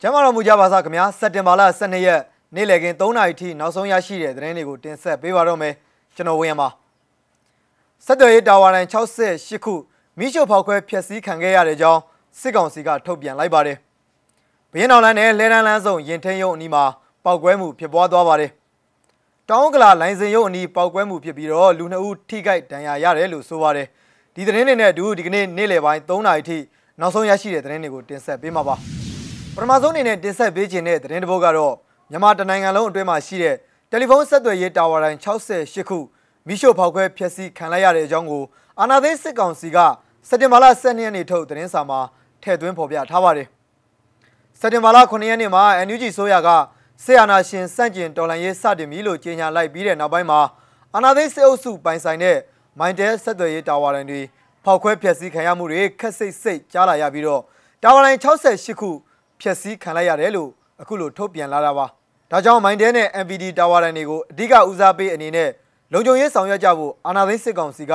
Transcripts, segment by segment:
ကျမ်းမာတော်မူကြပါစားခင်ဗျာစက်တင်ဘာလ12ရက်နေ့လည်ခင်း3နာရီထိနောက်ဆုံးရရှိတဲ့သတင်းတွေကိုတင်ဆက်ပေးပါတော့မယ်ကျွန်တော်ဝင်းရပါဆက်သွယ်ရေးတာဝါတိုင်း68ခုမိရှုဖောက်ခွဲဖျက်ဆီးခံခဲ့ရတဲ့ကြောင်းစစ်ကောင်စီကထုတ်ပြန်လိုက်ပါတယ်ဘရင်အောင်လန်းနဲ့လဲတန်းလန်းဆောင်ရင်ထင်းရုံအနီးမှာပောက်ကွဲမှုဖြစ်ပွားသွားပါတယ်တောင်းကလာလိုင်စင်ရုံအနီးပောက်ကွဲမှုဖြစ်ပြီးတော့လူနှစ်ဦးထိခိုက်ဒဏ်ရာရတယ်လို့ဆိုပါတယ်ဒီသတင်းတွေနဲ့အတူဒီကနေ့နေ့လယ်ပိုင်း3နာရီထိနောက်ဆုံးရရှိတဲ့သတင်းတွေကိုတင်ဆက်ပေးမှာပါ ပထမဆုံးအနေနဲ့တင်ဆက်ပေးခြင်းတဲ့သတင်းတစ်ပုဒ်ကတော့မြန်မာတနိုင်ငံလုံးအတွင်းမှာရှိတဲ့တယ်လီဖုန်းဆက်သွယ်ရေးတာဝါတိုင်း68ခုမိရှို့ဖောက်ခွဲဖျက်ဆီးခံလိုက်ရတဲ့အကြောင်းကိုအာဏာသိမ်းစစ်ကောင်စီကစက်တင်ဘာလ12ရက်နေ့ထုတ်သတင်းစာမှာထည့်သွင်းဖော်ပြထားပါတယ်စက်တင်ဘာလ9ရက်နေ့မှာ NUG ဆိုရကဆေးအာနာရှင်စန့်ကျင်တော်လှန်ရေးစတင်ပြီလို့ကြေညာလိုက်ပြီးတဲ့နောက်ပိုင်းမှာအာဏာသိမ်းစစ်အုပ်စုပိုင်ဆိုင်တဲ့မိုင်းတဲဆက်သွယ်ရေးတာဝါတိုင်းတွေဖောက်ခွဲဖျက်ဆီးခံရမှုတွေခက်စိတ်စိတ်ကြားလာရပြီးတော့တာဝါတိုင်း68ခု ဖျက်ဆီးခံလိုက်ရတယ်လို့အခုလိုထုတ်ပြန်လာတာပါဒါကြောင့်မိုင်းတဲနဲ့ MPD တာဝါတိုင်းတွေကိုအဓိကဦးစားပေးအနေနဲ့လုံခြုံရေးဆောင်ရွက်ကြဖို့အာဏာသိမ်းစစ်ကောင်စီက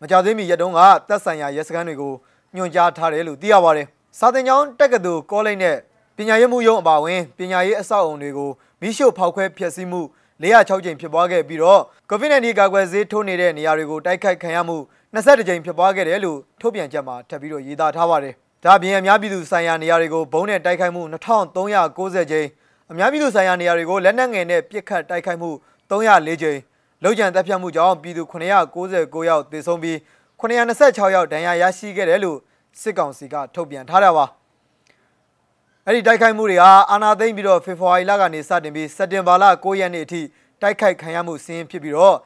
မကြသေးမီရက်တုန်းကတပ်ဆိုင်ရာရဲစခန်းတွေကိုညွှန်ကြားထားတယ်လို့သိရပါတယ်စာတင်ကျောင်းတက္ကသိုလ်ကောလိပ်နဲ့ပညာရေးမှုရုံးအပါအဝင်ပညာရေးအဆောက်အုံတွေကိုမိရှို့ဖောက်ခွဲဖျက်ဆီးမှု406ကြိမ်ဖြစ်ပွားခဲ့ပြီးတော့ COVID-19 ကာကွယ်ဆေးထိုးနေတဲ့နေရာတွေကိုတိုက်ခိုက်ခံရမှု22ကြိမ်ဖြစ်ပွားခဲ့တယ်လို့ထုတ်ပြန်ချက်မှာထပ်ပြီးတော့ရေးသားထားပါတယ်။ ဒါပြင်အများပြည်သူဆိုင်ရာနေရာတွေကိုဘုံနဲ့တိုက်ခိုက်မှု2390ကြိမ်အများပြည်သူဆိုင်ရာနေရာတွေကိုလက်နက်ငယ်နဲ့ပစ်ခတ်တိုက်ခိုက်မှု304ကြိမ်လုံခြံတပ်ဖြတ်မှုကြောင့်ပြည်သူ999ယောက်သေဆုံးပြီး926ယောက်ဒဏ်ရာရရှိခဲ့တယ်လို့စစ်ကောင်စီကထုတ်ပြန်ထားတာပါအဲ့ဒီတိုက်ခိုက်မှုတွေဟာအာဏာသိမ်းပြီးတော့ဖေဖော်ဝါရီလကနေစတင်ပြီးစက်တင်ဘာလ9ရက်နေ့အထိတိုက်ခိုက်ခံရမှုစင်းဖြစ်ပြီးတော့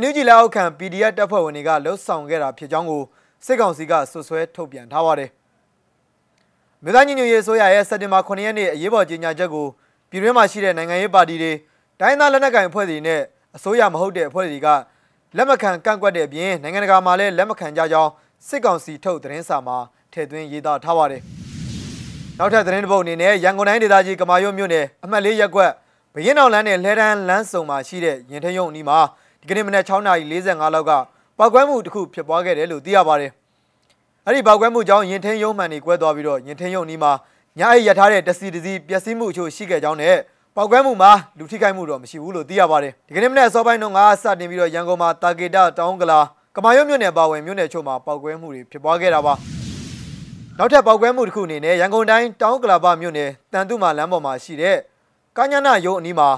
NUG လက်အောက်ခံ PDF တပ်ဖွဲ့ဝင်တွေကလှုပ်ဆောင်ခဲ့တာဖြစ်ကြောင်းကိုစစ်ကောင်စီကဆွဆွဲထုတ်ပြန်ထားပါတယ် မြေသားညီညွတ်ရေးဆိုရရဲ့စက်တင်ဘာ9ရက်နေ့အရေးပေါ်ကြေညာချက်ကိုပြည်တွင်းမှာရှိတဲ့နိုင်ငံရေးပါတီတွေတိုင်းသားလက်နက်ကိုင်အဖွဲ့တွေနဲ့အစိုးရမဟုတ်တဲ့အဖွဲ့တွေကလက်မခံကန့်ကွက်တဲ့အပြင်နိုင်ငံတကာမှာလည်းလက်မခံကြကြောင်းစစ်ကောင်စီထုတ်သတင်းစာမှာထည့်သွင်းရေးသားထားပါတယ်။နောက်ထပ်သတင်းတစ်ပုဒ်အနေနဲ့ရန်ကုန်တိုင်းဒေသကြီးကမာရွတ်မြို့နယ်အမှတ်၄ရပ်ကွက်ဘရင်အောင်လန်းနဲ့လှဲတန်းလမ်းစုံမှာရှိတဲ့ရင်ထရုံအနီးမှာဒီကနေ့မနက်6:45လောက်ကပောက်ကွဲမှုတစ်ခုဖြစ်ပွားခဲ့တယ်လို့သိရပါတယ်။ အဲ့ဒီပောက်ကွဲမှုကြောင့်ရင်ထရုံမှန်နေကွဲသွားပြီးတော့ရင်ထရုံအနီးမှာညအိပ်ရထားတဲ့တစီတစီပျက်စီးမှုအချို့ရှိခဲ့ကြောင်းနဲ့ပောက်ကွဲမှုမှာလူထိခိုက်မှုတော့မရှိဘူးလို့သိရပါတယ်ဒီကနေ့မနေ့အစောပိုင်းတုန်းကစတင်ပြီးတော့ရန်ကုန်မှာတာဂေတာတောင်းကလာကမာရွတ်မြို့နယ်ပါဝင်မြို့နယ်ချို့မှာပောက်ကွဲမှုတွေဖြစ်ပွားခဲ့တာပါနောက်ထပ်ပောက်ကွဲမှုတစ်ခုအနေနဲ့ရန်ကုန်တိုင်းတောင်းကလာပမြို့နယ်တန်တုမာလမ်းပေါ်မှာရှိတဲ့ကညနာရုံအနီးမှာ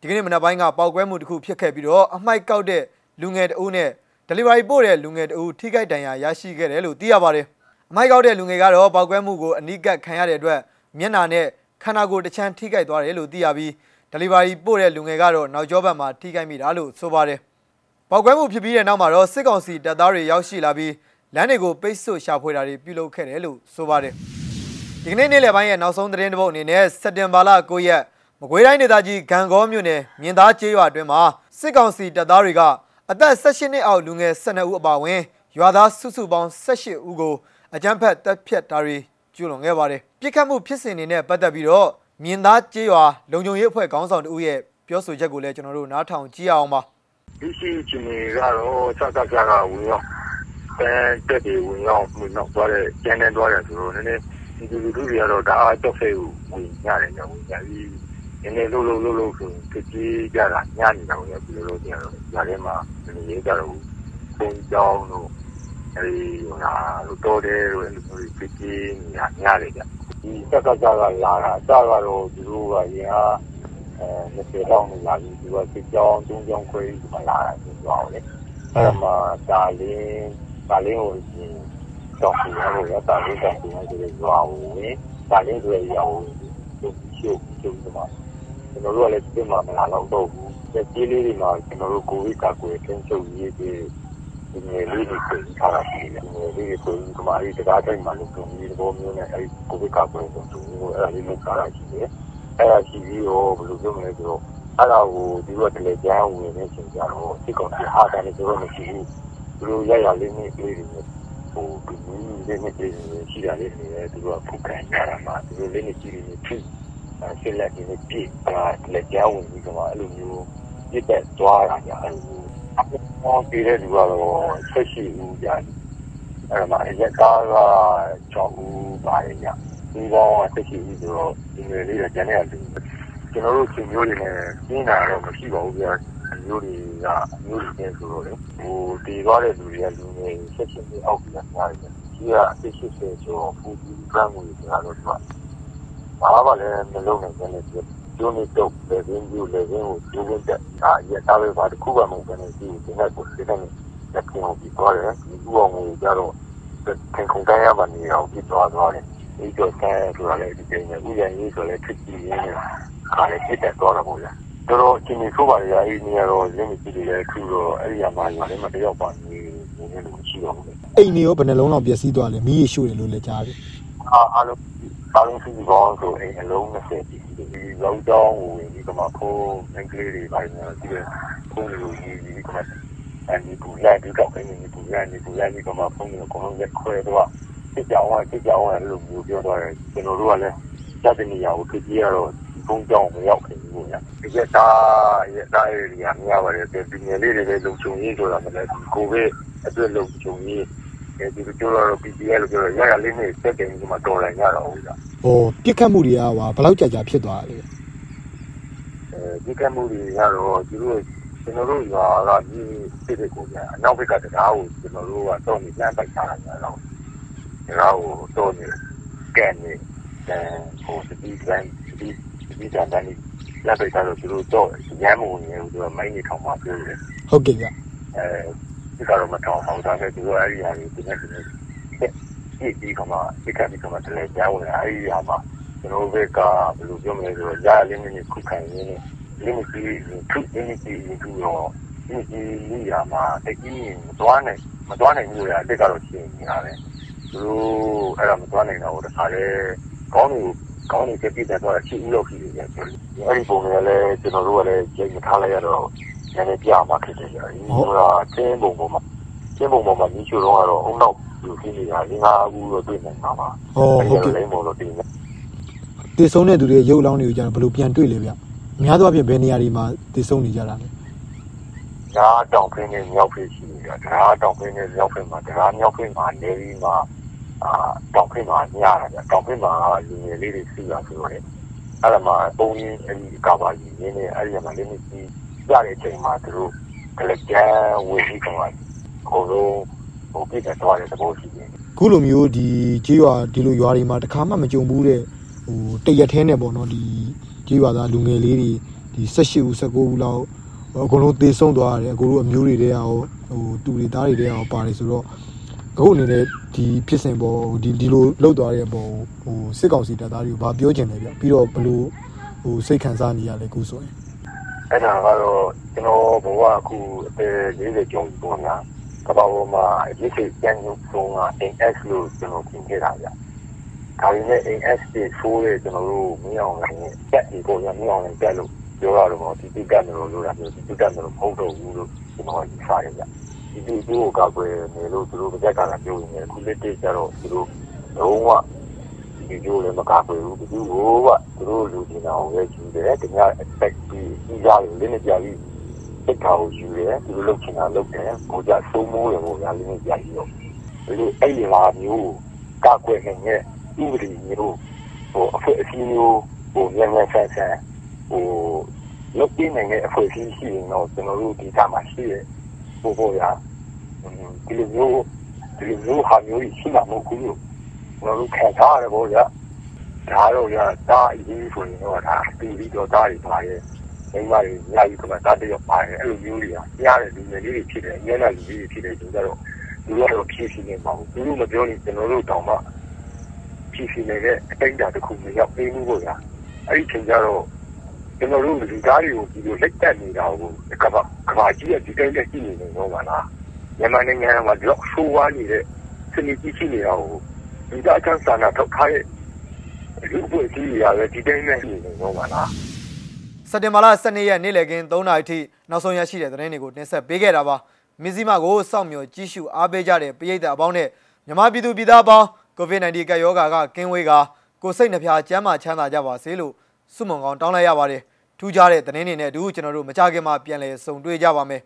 ဒီကနေ့မနက်ပိုင်းကပောက်ကွဲမှုတစ်ခုဖြစ်ခဲ့ပြီးတော့အမိုက်ကောက်တဲ့လူငယ်တအုပ်နဲ့ delivery ပို့တဲ့လူငယ်တအုပ်ထိခိုက်ဒဏ်ရာရရှိခဲ့တယ်လို့သိရပါတယ်အမိုက်ကောက်တဲ့လူငယ်ကတော့ပောက်ကွဲမှုကိုအနိကတ်ခံရတဲ့အတွက်မျက်နာနဲ့ခန္ဓာကိုယ်တစ်ချမ်းထိခိုက်သွားတယ်လို့သိရပြီး delivery ပို့တဲ့လူငယ်ကတော့နောက်ကျောဘက်မှာထိခိုက်မိတာလို့ဆိုပါတယ်။ပောက်ကွဲမှုဖြစ်ပြီးတဲ့နောက်မှာတော့စစ်ကောင်စီတပ်သားတွေရောက်ရှိလာပြီးလမ်းတွေကိုပိတ်ဆို့ရှာဖွေတာတွေပြုလုပ်ခဲ့တယ်လို့ဆိုပါတယ်။ဒီကနေ့နေ့လယ်ပိုင်းရဲ့နောက်ဆုံးသတင်းတစ်ပုဒ်အနေနဲ့စက်တင်ဘာလ9ရက်မကွေးတိုင်းဒေသကြီးဂံကောမြို့နယ်မြင်းသားကျေးရွာအတွင်းမှာစစ်ကောင်စီတပ်သားတွေက အသက်16နှစ်အောက်လူငယ်12ဦးအပါအဝင်ရွာသားစုစုပေါင်း18ဦးကိုအကြမ်းဖက်တပ်ဖြတ်တာတွေကျူးလွန်ခဲ့ပါတယ်။ပြစ်ခတ်မှုဖြစ်စဉ်တွေနဲ့ပတ်သက်ပြီးတော့မြင်သားကျေးရွာလုံခြုံရေးအဖွဲ့ခေါင်းဆောင်တဦးရဲ့ပြောဆိုချက်ကိုလည်းကျွန်တော်တို့နားထောင်ကြည့်အောင်ပါဒီရှိချင်နေကတော့စကားစကားဝင်ရောက်အဲတက်ပြီးဝင်ရောက်ဝင်ရောက်သွားတဲ့ကျန်တဲ့သွားတယ်ဆိုတော့နည်းနည်းဒီလူလူတွေကတော့ဒါအတော့ဖေးကိုဝင်ရတယ်ညဝင်ကြပြီး နည်းနည်းလို့လို့လို့လို့ဆိုကြည့်ကြတာညနေတော့လည်းဒီလိုလိုကြတော့ညာထဲမှာဒီရေးကြတော့ပုံကြောင်းတို့အဲဒီဟိုလားတော့တယ်လို့အဲ့လိုမျိုးကြည့်ကြည့်ညညလေကြဒီစက်ကစကလာတာအစကတော့သူတို့ကရင်အားအဲ20တောင်းနေလာပြီးသူကစစ်ကြောင်းသုံးကြောင်းခွဲပြီးမှလာတာဆိုတော့လေအဲ့မှာဒါလင်းဒါလင်းကိုတော့ပြန်လို့ရတာလေးတောင်းပြန်ဆိုတော့ရွာဝင်ဒါလင်းဆိုရရောသူရှုပ်ရှုပ်မှာ ကျွန်တော်တို့ကလည်းဒီမှာမလာတော့တော့ဘူးဒီလေးတွေမှာကျွန်တော်တို့ကိုဗစ်ကာကွယ်ထိန်းချုပ်ရေးပြီးဒီနေ့လေးတွေပြင်ထားတာရှိတယ်ဒီနေ့လေးကိုဒီမှာဒီတရားတိုင်းမှာလို့ပြောပြီးတော့မျိုးနဲ့အဲဒီကိုဗစ်ကပွဲတော့သူအဲ့ဒါလေးလုပ်ထားတာရှိတယ်အဲ့ဒါရှိပြီးတော့ဘယ်လိုပြောမလဲဆိုတော့အဲ့ဒါကိုဒီလိုတလေကြားဝင်နေချိန်ကြတော့ဒီကောင်ပြဟာတယ်ဆိုတော့မရှိဘူးသူတို့ရရလေးနဲ့လေးတွေဟိုဒီလေးနဲ့လေးတွေရှိတာလေးတွေသူတို့ကဖုတ်ခံရတာမှာသူတို့လေးနဲ့ကြီးတွေဖြစ် ဆက်လက်နေပြည့်တာလက်ကြားဝင်ပြီးတော့အဲ့လိုမျိုးပြည့်တဲ့သွားတာညာအဲ့လိုဟောပြတဲ့လူကတော့ဆက်ရှိဦးကြာအဲ့မှာအရက်ကားက6ဦးပါတယ်ညဒီပေါင်းအသက်ရှိပြီဆိုတော့ဒီငယ်လေးကကျန်တဲ့လူကျွန်တော်တို့ချင်းမျိုးတွေနဲ့ပြင်းတာတော့မရှိပါဘူးဗျာမျိုးတွေကအမျိုးတွေနဲ့ဆိုတော့လေဟိုတည်သွားတဲ့လူတွေကလူငယ်ဆက်ရှင်တွေအောက်ပြန်များတယ်ဒီကအသက်ရှိစေဆိုဖူဒီကံမှုတွေကတော့သူက ဘာမှလည်းမလုပ်နိုင်တဲ့ကျိုးနေတော့လေရင်းယူလေရင်းကိုကျိုးဝင်တဲ့အာရတာပဲဘာတစ်ခုမှမဟုတ်ဘဲနဲ့ဒီဒီနေ့ကိုစိတ်နဲ့လက်ခံပြီးသွားတယ်ဒီဥအောင်ကိုကြတော့ခင်ခုန်တိုင်းရပါနေအောင်ပြီးသွားသွားတယ်ဒီတော့ဆန်းဆိုတာလည်းဒီကိန်းနဲ့ဥရရေးဆိုလည်းဖြစ်ပြီးရင်းနဲ့ခါလည်းဖြစ်တဲ့တော့တော့ဗျာတော်တော်အချိန်ကြီးဆိုပါလေအဲဒီနေရာတော့လင်းမကြည့်လေထူတော့အဲ့ဒီမှာညာလည်းမတယောက်ပါနေနေလို့ရှိတော့ဘူးအိမ်နေရောဘယ်နှလုံးလောက်ပျက်စီးသွားလဲမီးရရှို့တယ်လို့လည်းကြားတယ် အားအားလုံးအားလုံးစီပေါင်းဆိုအိမ်အလုံး20ဒီဒီလောက်တော့ဟိုဒီကမှာဖိုးအင်္ဂလိပ်တွေပိုင်းနေဒီဖုန်းလိုကြီးဒီကမှာအဲဒီပူရဒီတော့အင်းဒီပူရဒီပူရဒီကမှာဖုန်းကိုအကုန်လုံးရက်ခွဲတော့စစ်ကြောင်းကစစ်ကြောင်းကလို့မျိုးပြောတော့တယ်ကျွန်တော်တို့ကလည်းစတဲ့နေရာကိုဖြစ်ပြီးတော့ဖုန်းကြောင်းမရောက်ခင်ဘူးညာဒီကသားရဲ့သားရဲ့နေရာများပါတယ်ဒီငယ်လေးတွေလည်းလုံချုံရေးဆိုတာမလဲကိုဗစ်အတွက်လုံချုံရေး အဲဒီလိုပြောတော့ PPL လို့ပြောတော့ရရလေးနဲ့စက်တင်ဒီမှာတော်လိုက်ရတော့ဟုတ်လားဟောပြစ်ခတ်မှုတွေကဟွာဘယ်လောက်ကြာကြာဖြစ်သွားလဲအဲဒီကမှုတွေကတော့သူတို့ကျွန်တော်တို့ရွာကဒီစစ်တဲ့ကိုညာအနောက်ဘက်ကတရားကိုကျွန်တော်တို့ကတော့နေလမ်းပိုက်ထားတာတော့တရားကိုတော့နေကန်နေအဲဟိုစပီးလမ်းစပီးစပီးတန်တန်လမ်းပိုက်ထားတော့သူတို့တော့ရမ်းမှုနေသူတို့မိုင်းနေထောင်မှာပြောတယ်ဟုတ်ကဲ့ဗျအဲ ဒီကတော့မထောင်အောင်ဒါနဲ့သူတို့အဲ့ဒီဟာတွေဒီနေ့ဒီနေ့ဒီကမှာဒီကဒီကမှာတလဲကြောင်းလာအဲ့ဒီဟာမှာကျွန်တော်ဘက်ကဘယ်လိုပြောမလဲဆိုတော့ရလေးနေခုခံရင်းနဲ့ limit ကြီးသူ limit ကြီးသူတော့ဒီဒီလူရမှာတကြီးမသွားနိုင်မသွားနိုင်ဘူးရအတက်ကတော့ရှင်းနေရတယ်သူတို့အဲ့ဒါမသွားနိုင်တော့တခါလေကောင်းနေကောင်းနေတဲ့ပြည်သက်တော့ရှိဦးလို့ရှိနေတယ်အဲ့ဒီပုံတွေကလည်းကျွန်တော်တို့ကလည်းကြိတ်မထားလိုက်ရတော့ နည်းနည်းပြမှာဖြစ်တယ်ကြာဒီကတင်းပုံပေါ်မှာတင်းပုံပေါ်မှာမြှချိုးတော့ကတော့အုံနောက်လူကြီးနေတာငါးဘူးတော့တွေ့နေတာပါဟောဟုတ်ကဲ့လိမ့်ပေါ်တော့တင်းနေတည်ဆုံးတဲ့သူတွေရုပ်လောင်းတွေကိုကြာဘယ်လိုပြန်တွေ့လဲဗျအများသောအားဖြင့်ဘယ်နေရာတွေမှာတည်ဆုံးနေကြတာလဲဓာတ်တောင်ခင်းနဲ့မြောက်ဖိရှိနေတာဓာတ်တောင်ခင်းနဲ့မြောက်ဖိမှာဓာတ်မြောက်ဖိမှာနေပြီးမှာအာတောင်ခင်းမှာညရတာတောင်ခင်းမှာလူငယ်လေးတွေစီးတာဆိုတော့လေအဲ့ဒါမှပုံရင်းအဲ့ဒီကဘာကြီးရင်းနေအဲ့ဒီမှာလေးမရှိ ရတဲ့အချိန်မှာသူတို့ကလကြမ်းဝေပြီးတော့ကိုလိုဟိုပြည့်တဲ့တော့တဲ့သဘောရှိတယ်ခုလိုမျိုးဒီကြေးရွာဒီလိုရွာတွေမှာတစ်ခါမှမကြုံဘူးတဲ့ဟိုတရက်သေးနဲ့ပေါ့နော်ဒီကြေးရွာသားလူငယ်လေးတွေဒီ18ဦး19ဦးလောက်အကုန်လုံးသေဆုံးသွားတယ်အကုန်လုံးအမျိုးတွေတဲ့ရောဟိုတူတွေသားတွေတဲ့ရောပါတယ်ဆိုတော့အခုအနေနဲ့ဒီဖြစ်စဉ်ပေါ်ဒီဒီလိုလောက်သွားတဲ့ပေါ်ဟိုစစ်ကောင်စီတပ်သားတွေကိုဗာပြောချင်တယ်ဗျပြီးတော့ဘလို့ဟိုစိတ်ခံစားနေရလဲခုဆိုရင် အဲ့ဒါကတော့ကျွန်တော်ဘဝအခုအသက်40ကျော်ပေါ့ညာကဘာပေါ်မှာအရေးကြီးကျန်ဆုံးက NS လို့ကျွန်တော်ပြင်ခဲ့တာဗျ။ဒါပေမဲ့ NS တွေဆိုးတဲ့ကျွန်တော်တို့မင်းအောင်လည်းတက်ဒီပေါ်ရမင်းအောင်လည်းတက်လို့ပြောရတော့ဒီတိကတ်မျိုးလို့လားမျိုးဒီတိကတ်မျိုးမဟုတ်တော့ဘူးလို့ကျွန်တော်ယူဆရဗျ။ဒီဒီကိုကကွယ်နေလို့သူတို့ကြက်ကလာပြောနေခုလက်တေးကြတော့သူတို့လုံးဝ ဒီလိုလည်းမကကွယ်ဘူးဒီလိုကသူတို့လူကျင်အောင်ရဲ့ယူတယ်တကယ် expect ပြီးကြီးကြတယ်လည်းကြပြီးစိတ်ထားကိုယူတယ်သူတို့လုပ်ချင်တာလုပ်တယ်ကိုကြစိုးမိုးတယ်ကိုညာလေးနဲ့ကြာပြီးတော့ဒီလိုအဲ့ဒီလာမျိုးကကွယ်နေတဲ့ဥပဒေမျိုးဟိုအဖွဲ့အစည်းမျိုးဟိုညံ့ညံ့ဆန်းဆန်းဟိုလုပ်ပြနိုင်တဲ့အဖွဲ့အစည်းရှိရင်တော့ကျွန်တော်တို့ဒီကမှာရှိရဲ့ဟိုဟိုရာဒီလိုမျိုးဒီလိုမျိုးဟာမျိုးရှိမှာမဟုတ်ဘူးလို့ ကျွန်တော်တို့ခံစားရတယ်ပေါ့ဗျာဒါတော့ရတာအရေးဆိုရင်တော့ဒါပြီးပြီးတော့ဒါတွေပါရဲ့မိမတွေညာယူကမှတာတရပါတယ်အဲ့လိုမျိုးတွေကကြားတဲ့လူငယ်လေးတွေဖြစ်တယ်ညနေလူကြီးတွေဖြစ်တယ်ဆိုတော့သူတို့ကတော့ဖြည့်ရှင်းနေပါဘူးသူတို့မပြောရင်ကျွန်တော်တို့တောင်မှဖြည့်ရှင်းနေတဲ့အတိုင်းအတာတစ်ခုမရောက်သေးဘူးပေါ့ဗျာအဲ့ဒီချိန်ကျတော့ကျွန်တော်တို့လူသားတွေကိုဒီလိုလက်တက်နေတာကိုကဘာကဘာကြီးရဲ့ဒီတိုင်းလက်ကြည့်နေနေတော့ပါလားမြန်မာနိုင်ငံမှာတော့ဆိုးဝါးနေတဲ့စနစ်ကြီးရှိနေတာကို ဒီကအချမ်းစာနာထောက်ထားရဲ့လူ့ဘဝကြီးရပဲဒီတိုင်းနဲ့နေနေတော့ပါလားစက်တင်ဘာလ12ရက်နေ့လည်ခင်း3နာရီထိနောက်ဆုံးရရှိတဲ့သတင်းတွေကိုတင်ဆက်ပေးခဲ့တာပါမီဇီမာကိုစောင့်မျှော်ကြည့်ရှုအားပေးကြတဲ့ပရိသတ်အပေါင်းနဲ့မြမပြည်သူပြည်သားအပေါင်း COVID-19 ကပ်ရောဂါကကင်းဝေးကကိုယ်စိတ်နှဖျားကျန်းမာချမ်းသာကြပါစေလို့ဆုမွန်ကောင်းတောင်းလိုက်ရပါတယ်ထူးခြားတဲ့သတင်းတွေနဲ့အတူကျွန်တော်တို့မကြခင်မှာပြန်လည်ဆုံတွေ့ကြပါမယ်